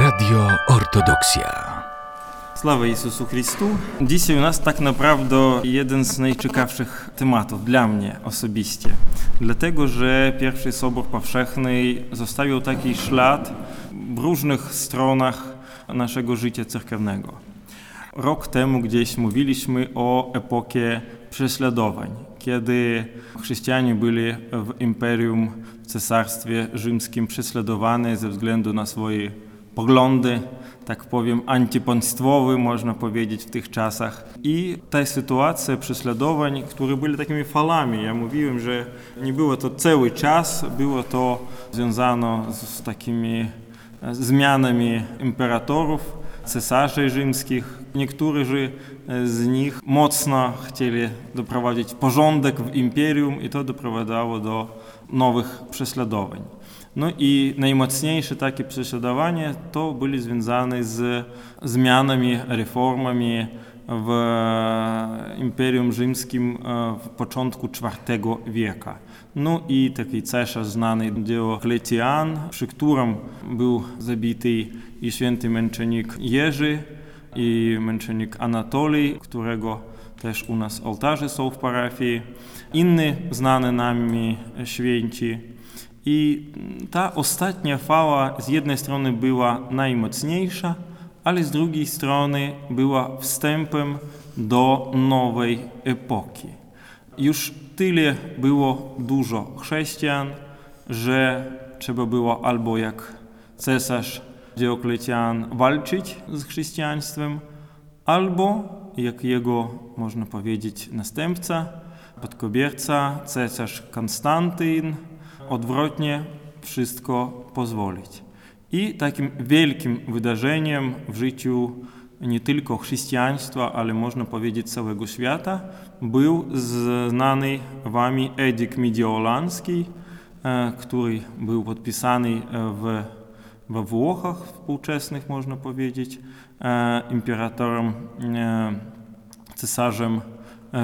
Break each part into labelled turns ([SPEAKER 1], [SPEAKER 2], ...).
[SPEAKER 1] Radio Ortodoksja.
[SPEAKER 2] Sława Jezusu Chrystu. Dzisiaj u nas tak naprawdę jeden z najciekawszych tematów dla mnie osobiście. Dlatego, że pierwszy Sobór Powszechny zostawił taki ślad w różnych stronach naszego życia cerkiewnego. Rok temu gdzieś mówiliśmy o epokie prześladowań, kiedy chrześcijanie byli w imperium, w cesarstwie rzymskim prześladowani ze względu na swoje poglądy, tak powiem, antypaństwowe, można powiedzieć, w tych czasach. I ta sytuacja prześladowań, które były takimi falami, ja mówiłem, że nie było to cały czas, było to związane z takimi zmianami imperatorów, cesarzy rzymskich. Niektórzy z nich mocno chcieli doprowadzić porządek w imperium i to doprowadzało do nowych prześladowań. No i najmocniejsze takie prześladowania to byli związane z zmianami, reformami w Imperium Rzymskim w początku IV wieku. No i taki cesarz znany Diokletian, przy którym był zabity i święty męczennik Jerzy i męczennik Anatolij, którego też u nas ołtarze są w parafii. Inny znany nami święci. I ta ostatnia fala z jednej strony była najmocniejsza, ale z drugiej strony była wstępem do nowej epoki. Już tyle było dużo chrześcijan, że trzeba było albo jak cesarz Diokletian walczyć z chrześcijaństwem, albo jak jego, można powiedzieć, następca, podkobierca, cesarz Konstantyn, odwrotnie wszystko pozwolić. I takim wielkim wydarzeniem w życiu nie tylko chrześcijaństwa, ale można powiedzieć całego świata, był znany wami edykt Mediolański, który był podpisany w, we Włochach współczesnych, można powiedzieć, imperatorem, cesarzem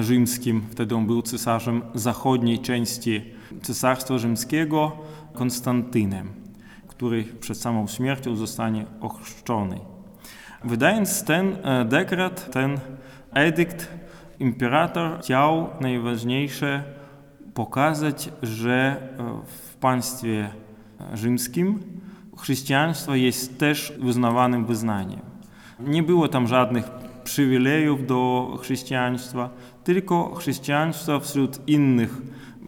[SPEAKER 2] rzymskim. Wtedy on był cesarzem zachodniej części Cesarstwa Rzymskiego Konstantynem, który przed samą śmiercią zostanie ochrzczony. Wydając ten dekret, ten edykt, imperator chciał najważniejsze pokazać, że w państwie rzymskim chrześcijaństwo jest też wyznawanym wyznaniem. Nie było tam żadnych przywilejów do chrześcijaństwa, tylko chrześcijaństwo wśród innych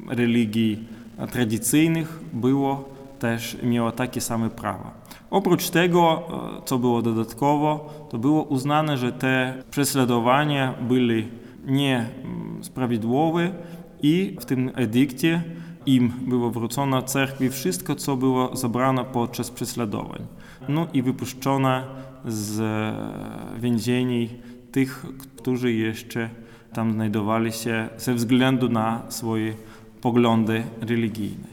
[SPEAKER 2] religii tradycyjnych było też miało takie same prawa. Oprócz tego, co było dodatkowo, to było uznane, że te prześladowania były niesprawiedliwe i w tym edykcie im było wrócone cerkwi wszystko, co było zabrane podczas prześladowań. No i wypuszczono z więzieni tych, którzy jeszcze tam znajdowali się ze względu na swoje poglądy religijne.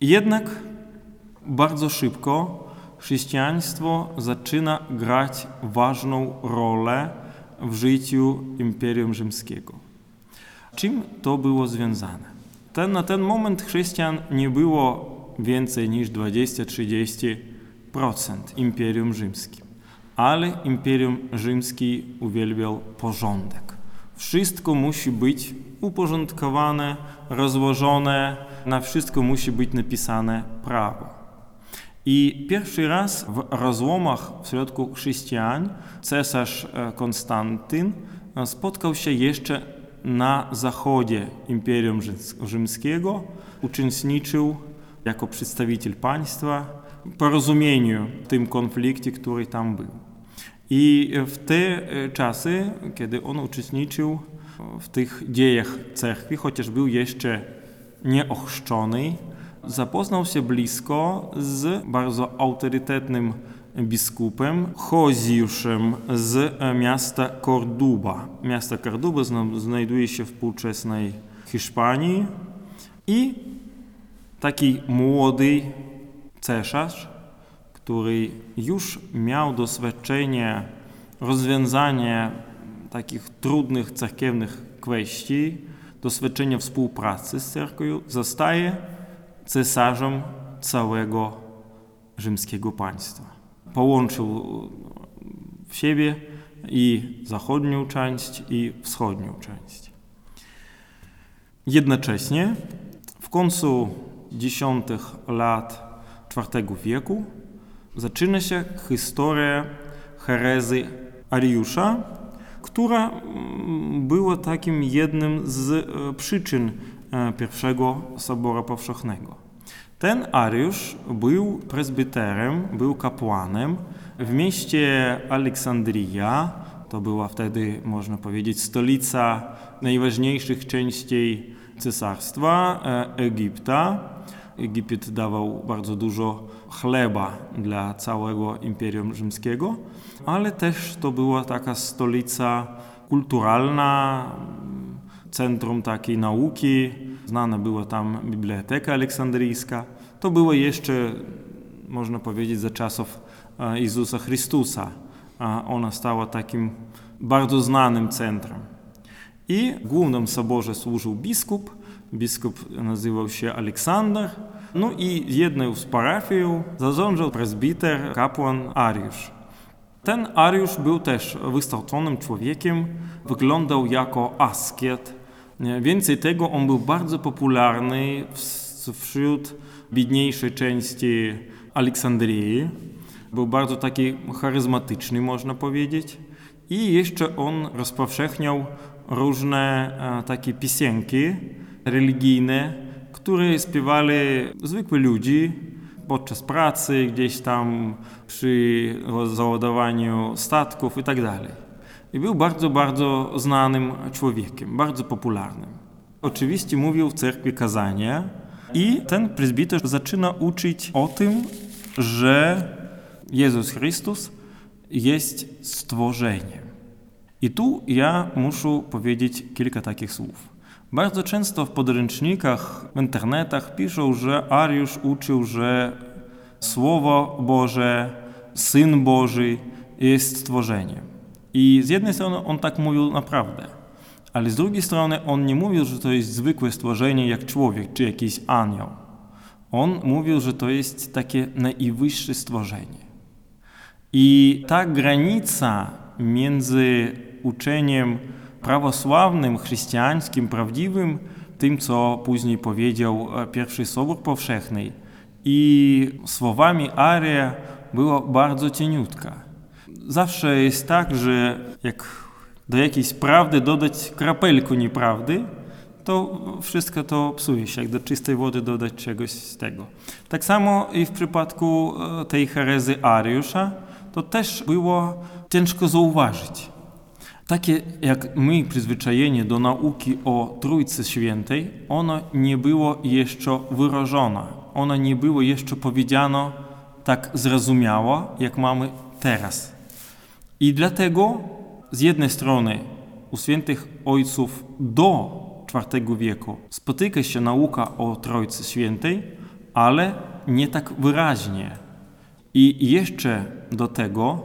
[SPEAKER 2] Jednak bardzo szybko chrześcijaństwo zaczyna grać ważną rolę w życiu Imperium Rzymskiego. Czym to było związane? Ten, na ten moment chrześcijan nie było więcej niż 20-30% Imperium Rzymskim, ale Imperium Rzymskie uwielbiał porządek. Wszystko musi być uporządkowane, rozłożone, na wszystko musi być napisane prawo. I pierwszy rzas w rozłomach w środku chrześcijan cesarz Konstantyn spotkał się jeszcze na zachodzie Imperium Rzymskiego, uczestniczył jako przedstawiciel państwa porozumieniu w tym konflikcie, który tam był. I w te czasy, kiedy on uczestniczył w tych dziejach cerkwi, chociaż był jeszcze nieochrzczony, zapoznał się blisko z bardzo autorytetnym biskupem Choziuszem z miasta Corduba. Miasto Corduba znajduje się w współczesnej Hiszpanii i taki młody cesarz, który już miał doświadczenie rozwiązania takich trudnych cerkiewnych kwestii, doświadczenie współpracy z cerkwią, zostaje cesarzem całego rzymskiego państwa. połączył w siebie i zachodnią część, i wschodnią część. Jednocześnie w końcu dziesiątych lat IV wieku zaczyna się historia herezy Ariusza, która była takim jednym z przyczyn pierwszego Soboru Powszechnego. Ten Ariusz był prezbiterem, był kapłanem w mieście Aleksandria. To była wtedy, można powiedzieć, stolica najważniejszych części cesarstwa Egipta. Egipt dawał bardzo dużo chleba dla całego Imperium Rzymskiego, ale też to była taka stolica kulturalna, centrum takiej nauki. Znana była tam Biblioteka Aleksandryjska. To było jeszcze, można powiedzieć, za czasów Jezusa Chrystusa. Ona stała takim bardzo znanym centrum. I w głównym soborze służył biskup. Biskup nazywał się Aleksander. No i jedną z parafii zarządzał prezbiter, kapłan Ariusz. Ten Ariusz był też wykształconym człowiekiem, wyglądał jako asket. Więcej tego, on był bardzo popularny wśród biedniejszej części Aleksandrii. Był bardzo taki charyzmatyczny, można powiedzieć. I jeszcze on rozpowszechniał różne takie piosenki religijne, które śpiewali zwykli ludzie podczas pracy, gdzieś tam przy załadowaniu statków i tak. I był bardzo, bardzo znanym człowiekiem, bardzo popularnym. Oczywiście mówił w cerkwi kazania i ten prezbiter zaczyna uczyć o tym, że Jezus Chrystus jest stworzeniem. I tu ja muszę powiedzieć kilka takich słów. Bardzo często w podręcznikach, w internetach piszą, że Ariusz uczył, że Słowo Boże, Syn Boży jest stworzeniem. I z jednej strony on tak mówił naprawdę, ale z drugiej strony on nie mówił, że to jest zwykłe stworzenie jak człowiek czy jakiś anioł. On mówił, że to jest takie najwyższe stworzenie. I ta granica między uczeniem prawosławnym, chrześcijańskim, prawdziwym, tym, co później powiedział pierwszy Sobór Powszechny, i słowami Aria była bardzo cieniutka. Zawsze jest tak, że jak do jakiejś prawdy dodać krapelkę nieprawdy, to wszystko to psuje się, jak do czystej wody dodać czegoś z tego. Tak samo i w przypadku tej herezy Ariusza, to też było ciężko zauważyć. Takie jak my przyzwyczajenie do nauki o Trójcy Świętej, ono nie było jeszcze wyrażone. Ono nie było jeszcze powiedziano tak zrozumiało, jak mamy teraz. I dlatego z jednej strony u świętych ojców do IV wieku spotyka się nauka o Trójcy Świętej, ale nie tak wyraźnie. I jeszcze do tego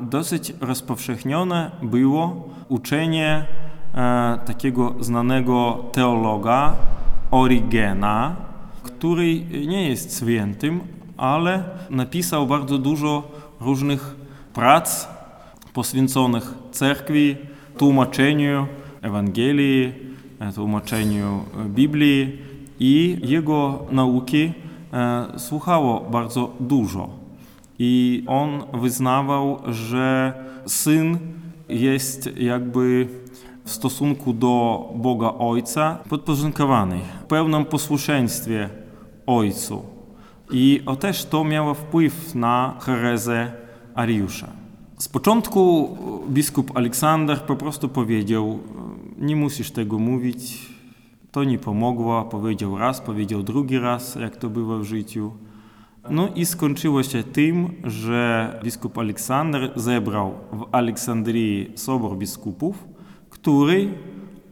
[SPEAKER 2] dosyć rozpowszechnione było uczenie e, takiego znanego teologa Origena, który nie jest świętym, ale napisał bardzo dużo różnych prac poświęconych cerkwi, tłumaczeniu Ewangelii, tłumaczeniu Biblii i jego nauki e, słuchało bardzo dużo. I on wyznawał, że syn jest jakby w stosunku do Boga Ojca podporządkowany, w pełnym posłuszeństwie Ojcu. I o też to miało wpływ na herezę Ariusza. Z początku biskup Aleksander po prostu powiedział: Nie musisz tego mówić, to nie pomogło. Powiedział raz, powiedział drugi raz, jak to bywa w życiu. No i skończyło się tym, że biskup Aleksander zebrał w Aleksandrii sobor biskupów, który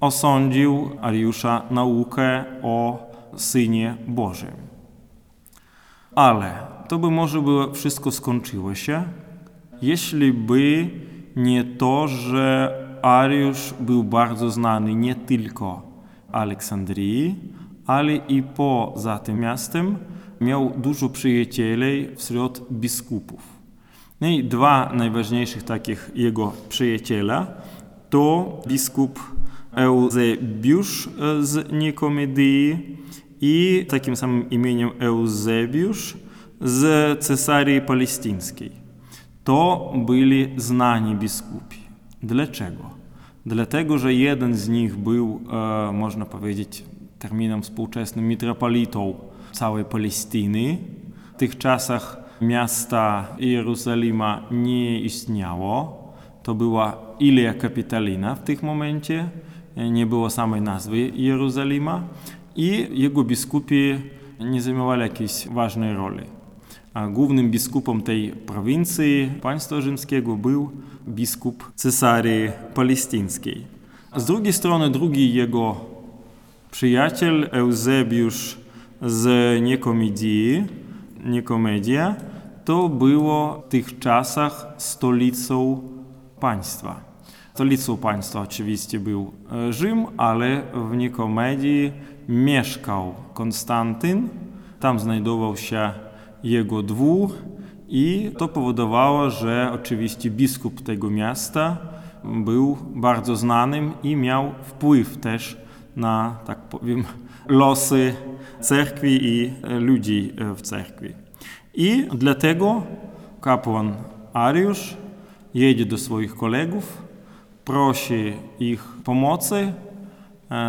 [SPEAKER 2] osądził Ariusza naukę o Synie Bożym. Ale to by może było wszystko skończyło się, jeśli by nie to, że Ariusz był bardzo znany nie tylko Aleksandrii, ale i poza tym miastem, miał dużo przyjacieli wśród biskupów. No i dwa najważniejszych takich jego przyjaciela to biskup Eusebiusz z Nikomedii i takim samym imieniem Eusebiusz z Cesarii Palestyńskiej. To byli znani biskupi. Dlaczego? Dlatego, że jeden z nich był, e, można powiedzieć, terminem współczesnym mitropolitą całej Palestyny. W tych czasach miasta Jerozolima nie istniało. To była Ilia Kapitalina w tym momencie, nie było samej nazwy Jerozolima i jego biskupi nie zajmowali jakiejś ważnej roli. Głównym biskupem tej prowincji państwa rzymskiego był biskup Cesarii Palestyńskiej. Z drugiej strony drugi jego przyjaciel Eusebiusz z Nikomedii, Nikomedia, to było w tych czasach stolicą państwa. Stolicą państwa oczywiście był Rzym, ale w Nikomedii mieszkał Konstantyn. Tam znajdował się jego dwór i to powodowało, że oczywiście biskup tego miasta był bardzo znanym i miał wpływ też na, tak powiem, losy cerkwi i ludzi w cerkwi. I dlatego kapłan Ariusz jedzie do swoich kolegów, prosi ich pomocy,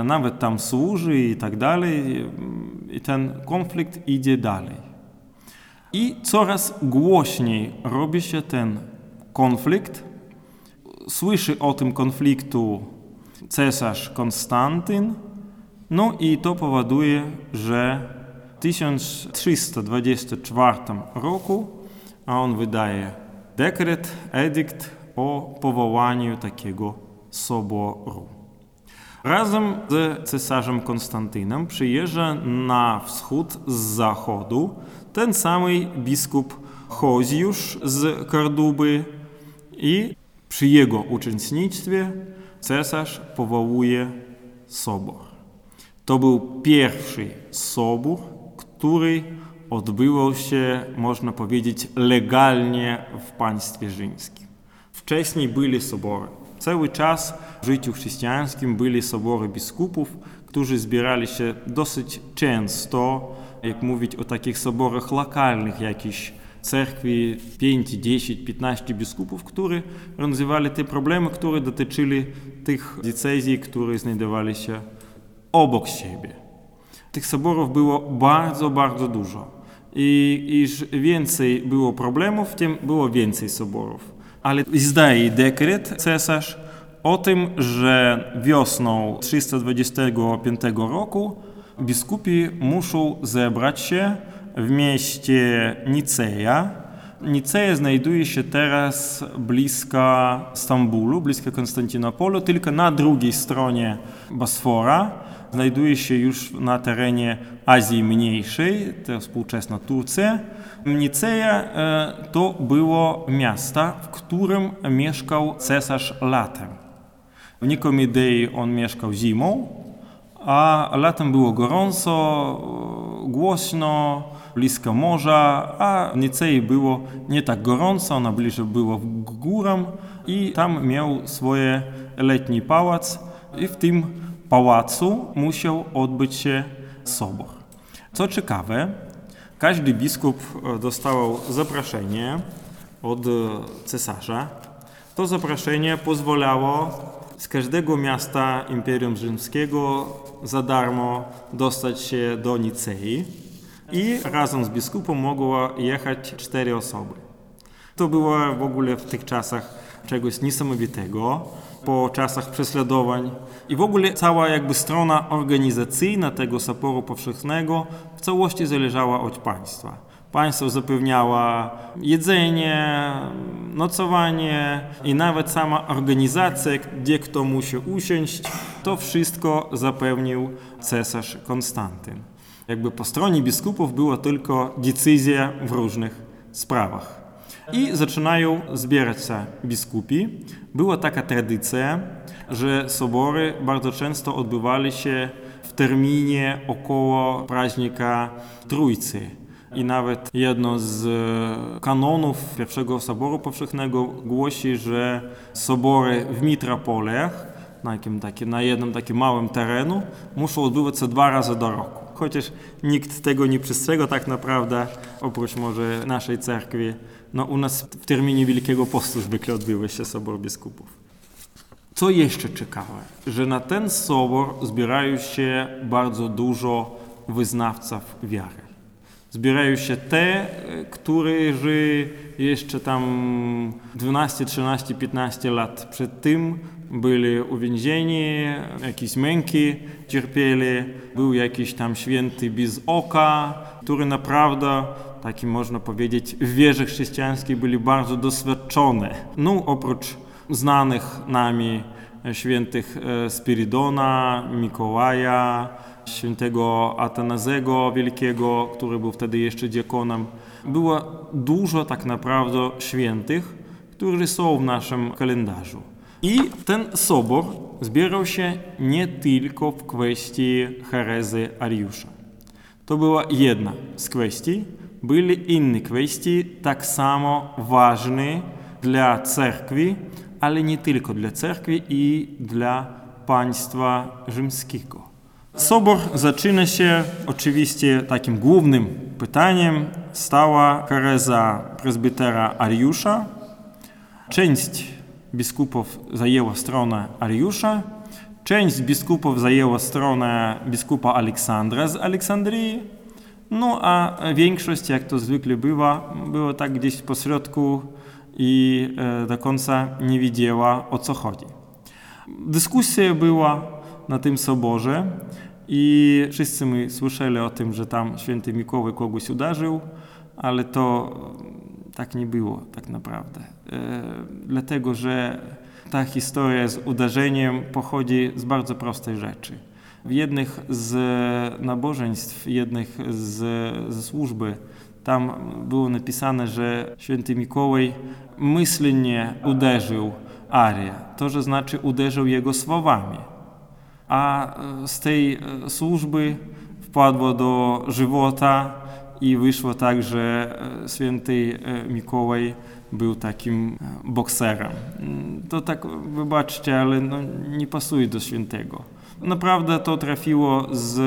[SPEAKER 2] nawet tam służy i tak dalej, i ten konflikt idzie dalej. I coraz głośniej robi się ten konflikt. Słyszy o tym konfliktu cesarz Konstantyn, no i to powoduje, że w 1324 roku on wydaje dekret, edykt o powołaniu takiego soboru. Razem z cesarzem Konstantynem przyjeżdża na wschód z zachodu ten samý biskup Choziusz z Korduby i przy jego uczestnictwie cesarz powołuje sobor. To był pierwszy sobór, który odbywał się, można powiedzieć, legalnie w państwie rzymskim. Wcześniej byli sobory. Cały czas w życiu chrześcijańskim byli sobory biskupów, którzy zbierali się dosyć często, jak mówić o takich soborach lokalnych jakichś cerkwi 5, 10, 15 biskupów, którzy rozwiązywali te problemy, które dotyczyli tych diecezji, które znajdowali się obok siebie. Tych soborów było bardzo, bardzo dużo. I iż więcej było problemów, tym było więcej soborów. Ale zdaje dekret cesarz o tym, że wiosną 325 roku biskupi muszą zebrać się w mieście Niceja. Niceja znajduje się teraz blisko Stambulu, blisko Konstantynopolu, tylko na drugiej stronie Bosfora. Znajduje się już na terenie Azji Mniejszej, to współczesna Turcja. Niceja to było miasto, w którym mieszkał cesarz latem. W Nikomidei on mieszkał zimą, a latem było gorąco, głośno, blisko morza, a w Nicei było nie tak gorąco, ona bliżej było górę i tam miał swoje letni pałac i w tym pałacu musiał odbyć się sobor. Co ciekawe, każdy biskup dostawał zaproszenie od cesarza. To zaproszenie pozwalało z każdego miasta Imperium Rzymskiego za darmo dostać się do Nicei i razem z biskupem mogło jechać cztery osoby. To było w ogóle w tych czasach czegoś niesamowitego, po czasach prześladowań i w ogóle cała jakby strona organizacyjna tego Soporu Powszechnego w całości zależała od państwa. Państwo zapewniało jedzenie, nocowanie i nawet sama organizacja, gdzie kto musi usiąść, to wszystko zapewnił cesarz Konstantyn. Jakby po stronie biskupów była tylko decyzja w różnych sprawach. I zaczynają zbierać się biskupi. Była taka tradycja, że sobory bardzo często odbywali się w terminie około praźnika Trójcy. I nawet jedno z e, kanonów pierwszego Soboru Powszechnego głosi, że sobory w mitropoliach, na, jakim taki, na jednym takim małym terenu, muszą odbywać się dwa razy do roku. Chociaż nikt tego nie przestrzega tak naprawdę, oprócz może naszej cerkwi. No u nas w terminie Wielkiego Postu zwykle odbywa się Sobor Biskupów. Co jeszcze ciekawe, że na ten sobor zbierają się bardzo dużo wyznawców wiary. Zbierają się te, którzy jeszcze tam 12, 13, 15 lat przed tym byli uwięzieni, jakieś męki cierpieli, był jakiś tam święty bez oka, który naprawdę, taki można powiedzieć, w wierze chrześcijańskiej byli bardzo doświadczone. No oprócz znanych nami świętych Spiridona, Mikołaja, świętego Atanazego Wielkiego, który był wtedy jeszcze diakonem. Było dużo tak naprawdę świętych, którzy są w naszym kalendarzu. I ten sobor zbierał się nie tylko w kwestii herezy Ariusza. To była jedna z kwestii. Byli inne kwestie tak samo ważne dla cerkwi, ale nie tylko dla cerkwi i dla państwa rzymskiego. Sobor zaczyna się oczywiście takim głównym pytaniem stała hereza prezbytera Ariusza. Część biskupów zajęła stronę Ariusza, część biskupów zajęła stronę biskupa Aleksandra z Aleksandrii, no a większość, jak to zwykle bywa, była tak gdzieś po środku i do końca nie wiedziała o co chodzi. Dyskusja była na tym soborze i wszyscy my słyszeli o tym, że tam święty Mikołaj kogoś uderzył, ale to tak nie było tak naprawdę. E, dlatego, że ta historia z uderzeniem pochodzi z bardzo prostej rzeczy. W jednych z nabożeństw, jednych z, ze służby, tam było napisane, że święty Mikołaj myślnie uderzył Arię. To, znaczy uderzył jego słowami. A z tej służby wpadło do żywota i wyszło tak, że święty Mikołaj był takim bokserem. To tak, wybaczcie, ale no, nie pasuje do świętego. Naprawdę to trafiło z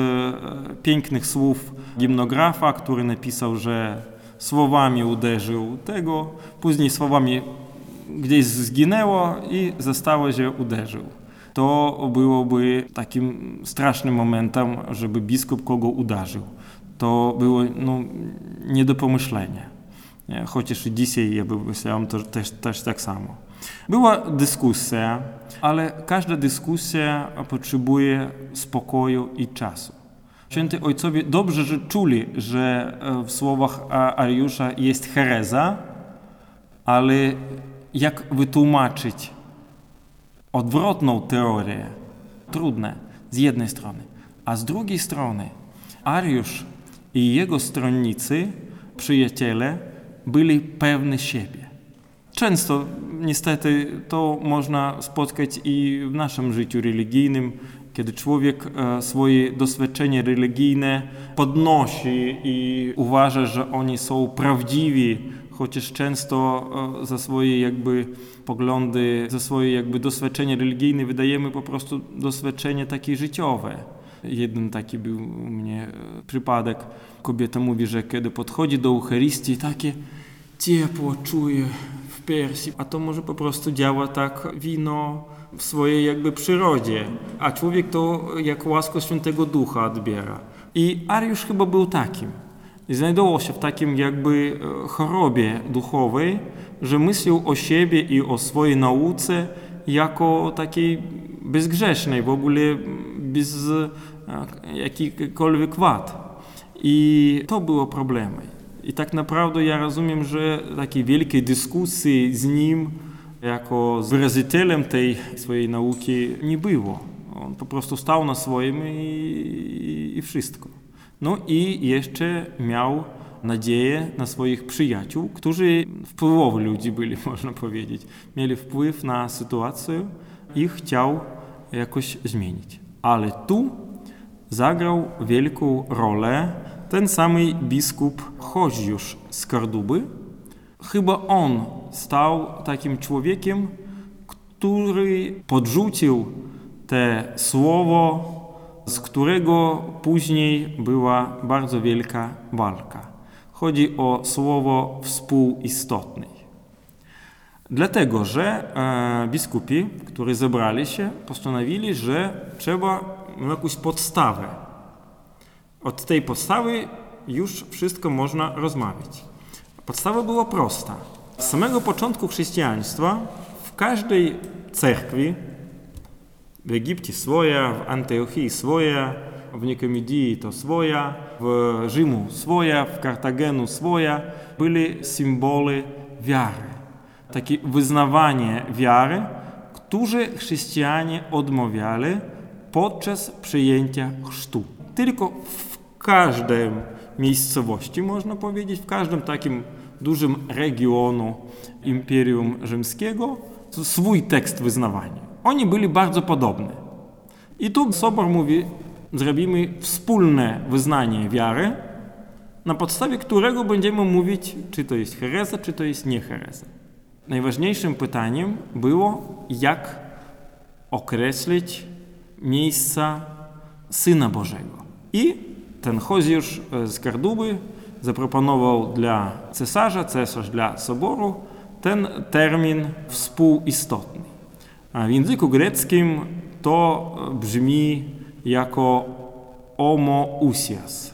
[SPEAKER 2] pięknych słów gimnografa, który napisał, że słowami uderzył tego, później słowami gdzieś zginęło i zostało, że uderzył. To byłoby takim strasznym momentem, żeby biskup kogo uderzył. To było no, nie do pomyślenia. Chociaż i dzisiaj ja bym myślał to też, też tak samo. Była dyskusja, ale każda dyskusja potrzebuje spokoju i czasu. Święty Ojcowie dobrze że czuli, że w słowach Ariusza jest hereza, ale jak wytłumaczyć odwrotną teorię? Trudne z jednej strony, a z drugiej strony Ariusz i jego stronnicy, przyjaciele, byli pewni siebie. Często niestety to można spotkać i w naszym życiu religijnym, kiedy człowiek swoje doświadczenie religijne podnosi i uważa, że oni są prawdziwi, chociaż często za swoje jakby poglądy, za swoje jakby doświadczenie religijne wydajemy po prostu doświadczenie takie życiowe. Jeden taki był u mnie przypadek. Kobieta mówi, że kiedy podchodzi do Eucharystii, takie ciepło czuje w piersi, a to może po prostu działa tak wino w swojej jakby przyrodzie, a człowiek to jak łaskę Świętego Ducha odbiera. I Ariusz chyba był takim. I znajdował się w takim jakby chorobie duchowej, że myślał o siebie i o swojej nauce jako takiej bezgrzesznej, w ogóle bez jakichkolwiek wad. I to było problemem. I tak naprawdę ja rozumiem, że takiej wielkiej dyskusji z nim, jako z wyrazicielem tej swojej nauki nie było. On po prostu stał na swoim i, i, i wszystko. No i jeszcze miał nadzieję na swoich przyjaciół, którzy wpływowi ludzi byli, można powiedzieć. Mieli wpływ na sytuację i chciał jakoś zmienić. Ale tu zagrał wielką rolę ten samý biskup Choziusz z Korduby, chyba on stał takim człowiekiem, który podrzucił te słowo, z którego później była bardzo wielka walka. Chodzi o słowo współistotny. Dlatego, że e, biskupi, którzy zebrali się, postanowili, że trzeba jakąś podstawę. Od tej podstawy już wszystko można rozmawiać. Podstawa była prosta. Z samego początku chrześcijaństwa w każdej cerkwi, w Egipcie swoja, w Antiochii swoja, w Nikomedii to swoja, w Rzymu swoja, w Kartagenu swoja, były symbole wiary. Takie wyznawanie wiary, które chrześcijanie odmawiali podczas przyjęcia chrztu. Tylko w każdej miejscowości, można powiedzieć, w każdym takim dużym regionu Imperium Rzymskiego swój tekst wyznawania. Oni byli bardzo podobni. I tu Sobor mówi, zrobimy wspólne wyznanie wiary, na podstawie którego będziemy mówić, czy to jest hereza, czy to jest nie hereza. Najważniejszym pytaniem było, jak określić miejsca Syna Bożego. I ten Choziusz z Karduby zaproponował dla cesarza, cesarz dla soboru, ten termin współistotny. A w języku greckim to brzmi jako homoousias.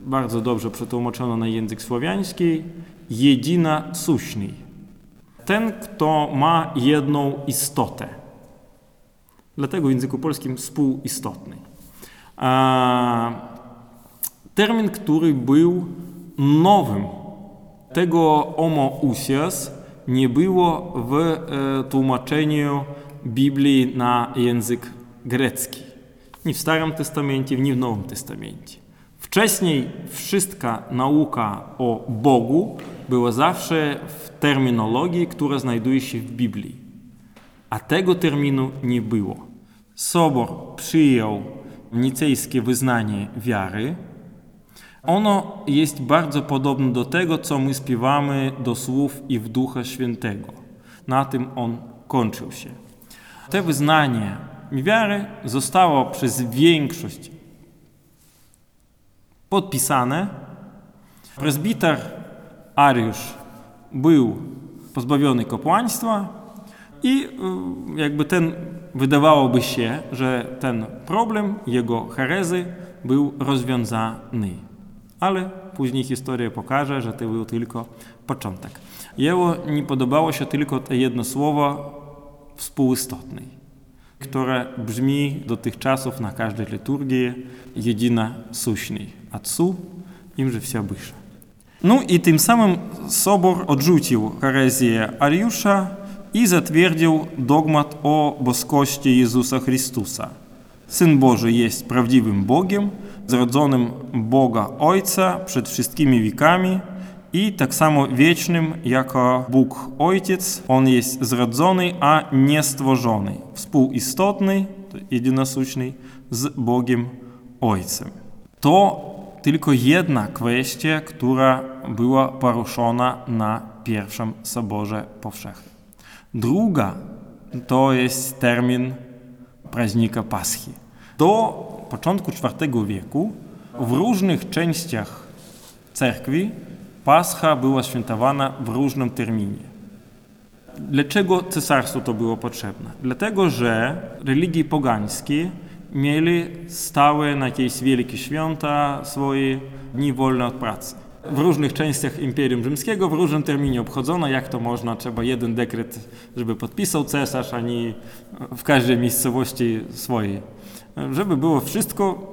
[SPEAKER 2] Bardzo dobrze przetłumaczono na język słowiański, jedyna suśny. Ten, kto ma jedną istotę. Dlatego w języku polskim współistotny. Termin, który był nowym. Tego homoousias nie było w e, tłumaczeniu Biblii na język grecki. Ni w Starym Testamencie, ni w Nowym Testamencie. Wcześniej wszystka nauka o Bogu była zawsze w terminologii, która znajduje się w Biblii. A tego terminu nie było. Sobor przyjął nicejskie wyznanie wiary. Ono jest bardzo podobne do tego, co my śpiewamy do słów i w Ducha Świętego. Na tym on kończył się. Te wyznanie wiary zostało przez większość podpisane. Prezbiter Ariusz był pozbawiony kapłaństwa i y, jakby ten, wydawałoby się, że ten problem jego herezy był rozwiązany. Ale później historia pokaże, że to był tylko początek. Jemu nie podobało się tylko to jedno słowo współistotny, które brzmi dotychczasów na każdej liturgii jedyna suśny. Отцу, им же вся выше. Ну и тем самым собор отжутил харезии Арюша и затвердил догмат о боскости Иисуса Христуса. Сын Божий есть правдивым Богом, зродзоным Бога Ойца пред всеми веками, и так само вечным, яко Бог Ойтец, Он есть зрадзоний, а не створжений, вспуістотний, єдиносущний, з Богом Ойцем. То tylko jedna kwestia, która była poruszona na pierwszym Soborze Powszechnym. Druga to jest termin praźnika Paschy. Do początku IV wieku w różnych częściach cerkwi Pascha była świętowana w różnym terminie. Dlaczego cesarstwu to było potrzebne? Dlatego, że religii pogańskie mieli stałe na jakieś wielkie święta swoje dni wolne od pracy. W różnych częściach Imperium Rzymskiego w różnym terminie obchodzono, jak to można, trzeba jeden dekret, żeby podpisał cesarz, a nie w każdej miejscowości swojej. Żeby było wszystko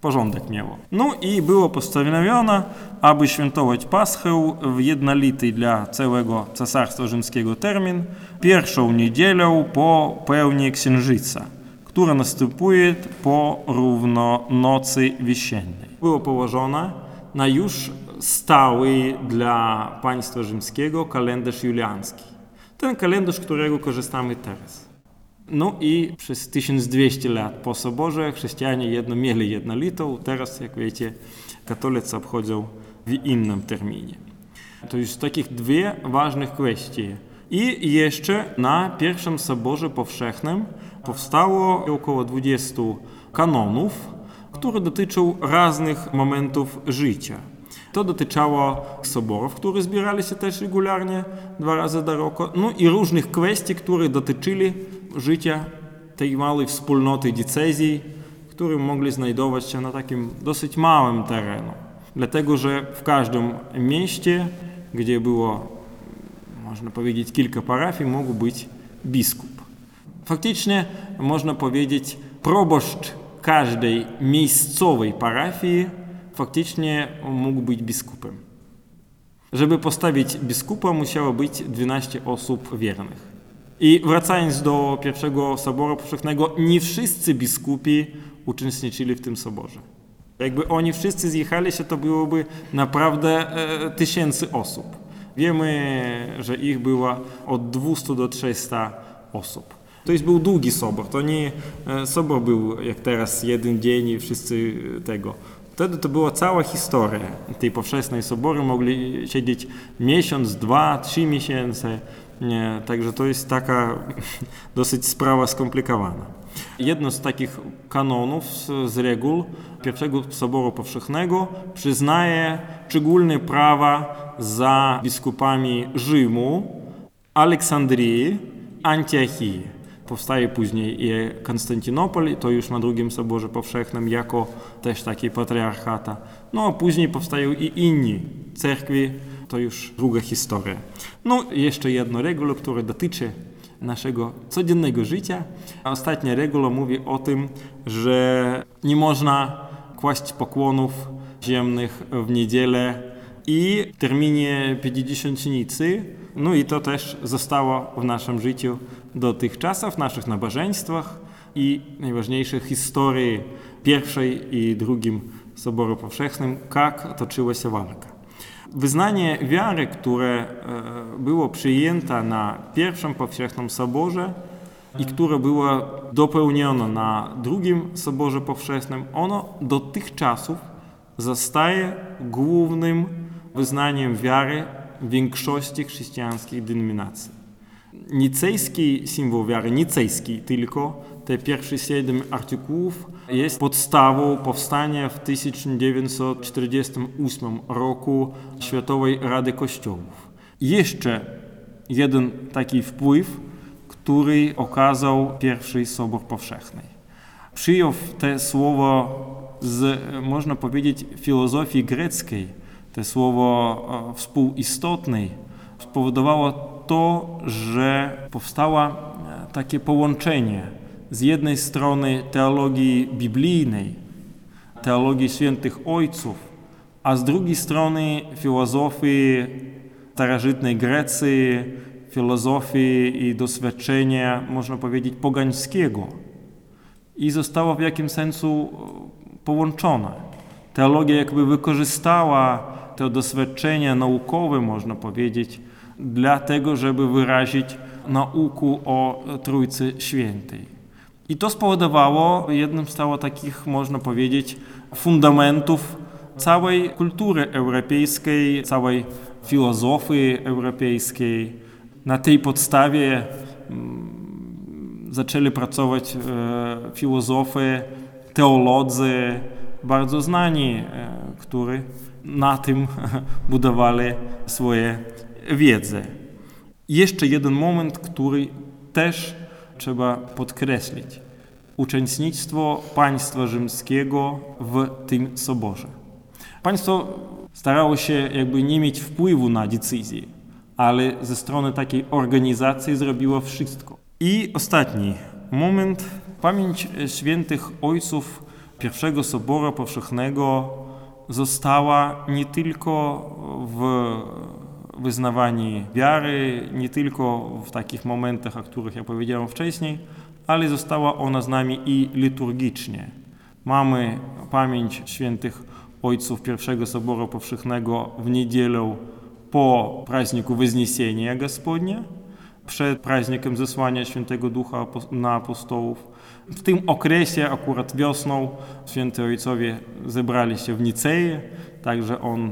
[SPEAKER 2] porządek miało. No i było postanowione, aby świętować Paschę w jednolity dla całego Cesarstwa Rzymskiego termin, pierwszą niedzielę po pełni księżyca która następuje po równo nocy wisiennej. Było położone na już stały dla państwa rzymskiego kalendarz juliański. Ten kalendarz, którego korzystamy teraz. No i przez 1200 lat po soborze chrześcijanie jedno mieli jednolitą, teraz jak wiecie katolicy obchodzą w innym terminie. To już takich dwie ważne kwestie. I jeszcze na pierwszym soborze powszechnym powstało około 20 kanonów, które dotyczą różnych momentów życia. To dotyczyło soborów, które zbierali się też regularnie dwa razy do roku, no i różnych kwestii, które dotyczyli życia tej małej wspólnoty diecezji, które mogli znajdować się na takim dosyć małym terenie. Dlatego, że w każdym mieście, gdzie było, można powiedzieć, kilka parafii, mógł być biskup. Faktycznie można powiedzieć, proboszcz każdej miejscowej parafii faktycznie mógł być biskupem. Żeby postawić biskupa, musiało być 12 osób wiernych. I wracając do pierwszego soboru powszechnego, nie wszyscy biskupi uczestniczyli w tym soborze. Jakby oni wszyscy zjechali się, to byłoby naprawdę e, tysięcy osób. Wiemy, że ich było od 200 do 300 osób. To jest był długi sobor, to nie e, sobor był jak teraz jeden dzień i wszyscy tego. Wtedy to była cała historia tej powszechnej sobory. Mogli siedzieć miesiąc, dwa, trzy miesiące. Nie, także to jest taka dosyć sprawa skomplikowana. Jedno z takich kanonów, z, z reguł pierwszego Soboru Powszechnego przyznaje szczególne prawa za biskupami Rzymu, Aleksandrii, Antiochii. Powstaje później i Konstantynopol, to już na drugim Soborze Powszechnym, jako też taki patriarchata. No a później powstają i inni cerkwi, to już druga historia. No jeszcze jedno reguła, która dotyczy naszego codziennego życia. Ostatnia reguła mówi o tym, że nie można kłaść pokłonów ziemnych w niedzielę i w terminie Pięćdziesiątnicy. No i to też zostało w naszym życiu dotychczas, w naszych nabożeństwach i najważniejszej historii pierwszej i drugim Soboru Powszechnym, jak toczyła się walka. Wyznanie wiary, które było przyjęte na pierwszym powszechnym soborze i które było dopełnione na drugim soborze powszechnym, ono dotychczasów zostaje głównym wyznaniem wiary większości chrześcijańskich denominacji. Nicejski symbol wiary, nicejski tylko, te pierwsze siedem artykułów jest podstawą powstania w 1948 roku Światowej Rady Kościołów. Jeszcze jeden taki wpływ, który okazał pierwszy Sobór Powszechny. Przyjął te słowo z, można powiedzieć, filozofii greckiej, te słowo współistotnej, spowodowało to, że powstało takie połączenie z jednej strony teologii biblijnej, teologii świętych ojców, a z drugiej strony filozofii starożytnej Grecji, filozofii i doświadczenia, można powiedzieć, pogańskiego. I została w jakimś sensu połączona. Teologia jakby wykorzystała te doświadczenia naukowe, można powiedzieć, dla tego, żeby wyrazić naukę o Trójcy Świętej. I to spowodowało, jednym stało takich, można powiedzieć, fundamentów całej kultury europejskiej, całej filozofii europejskiej. Na tej podstawie zaczęli pracować filozofy, teolodzy, bardzo znani, którzy na tym budowali swoje wiedzę. Jeszcze jeden moment, który też trzeba podkreślić. Uczestnictwo państwa rzymskiego w tym soborze. Państwo starało się jakby nie mieć wpływu na decyzje, ale ze strony takiej organizacji zrobiło wszystko. I ostatni moment. Pamięć świętych ojców pierwszego Soboru Powszechnego została nie tylko w wyznawaniu wiary, nie tylko w takich momentach, o których ja powiedziałem wcześniej, ale została ona z nami i liturgicznie. Mamy pamięć świętych ojców pierwszego Soboru Powszechnego w niedzielę po praźniku Wzniesienia Gospodnia, przed praźnikiem zesłania Świętego Ducha na apostołów. W tym okresie, akurat wiosną, święty ojcowie zebrali się w Nicei, także on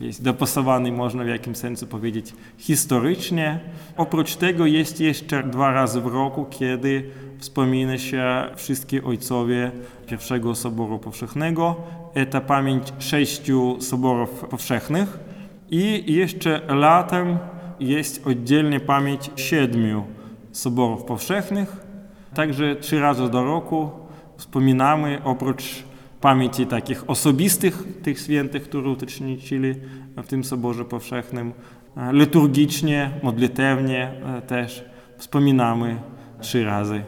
[SPEAKER 2] e, jest dopasowany, można w jakimś sensie powiedzieć, historycznie. Oprócz tego jest jeszcze dwa razy w roku, kiedy wspomina się wszystkie ojcowie pierwszego Soboru Powszechnego. To pamięć sześciu Soborów Powszechnych i jeszcze latem jest oddzielnie pamięć siedmiu Soborów Powszechnych. Także trzy razy do roku wspominamy oprócz pamięci takich osobistych tych świętych, które uczestniczyli w tym Soborze Powszechnym, e, liturgicznie, modlitewnie e, też wspominamy trzy razy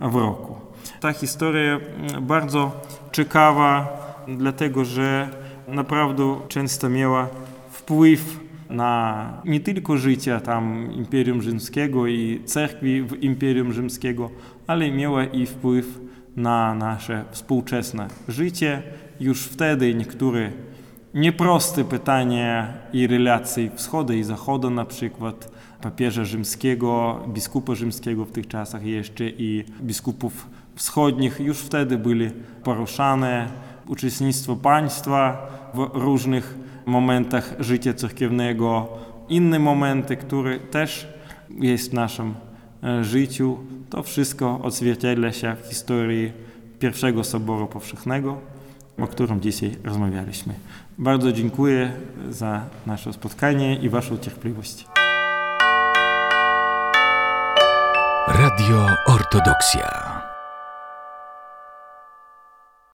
[SPEAKER 2] w roku. Ta historia bardzo ciekawa, dlatego że naprawdę często miała wpływ na nie tylko życie tam Imperium Rzymskiego i cerkwi w Imperium Rzymskiego, ale miała i wpływ na nasze współczesne życie. Już wtedy niektóre nieproste pytania i relacje wschodu i zachodu, na przykład papieża rzymskiego, biskupa rzymskiego w tych czasach jeszcze i biskupów wschodnich, już wtedy byli poruszane. Uczestnictwo państwa w różnych momentach życia cerkiewnego, inne momenty, które też jest w naszym e, życiu. To wszystko odzwierciedla się w historii pierwszego Soboru Powszechnego, o którym dzisiaj rozmawialiśmy. Bardzo dziękuję za nasze spotkanie i Waszą cierpliwość.
[SPEAKER 1] Radio Ortodoksja.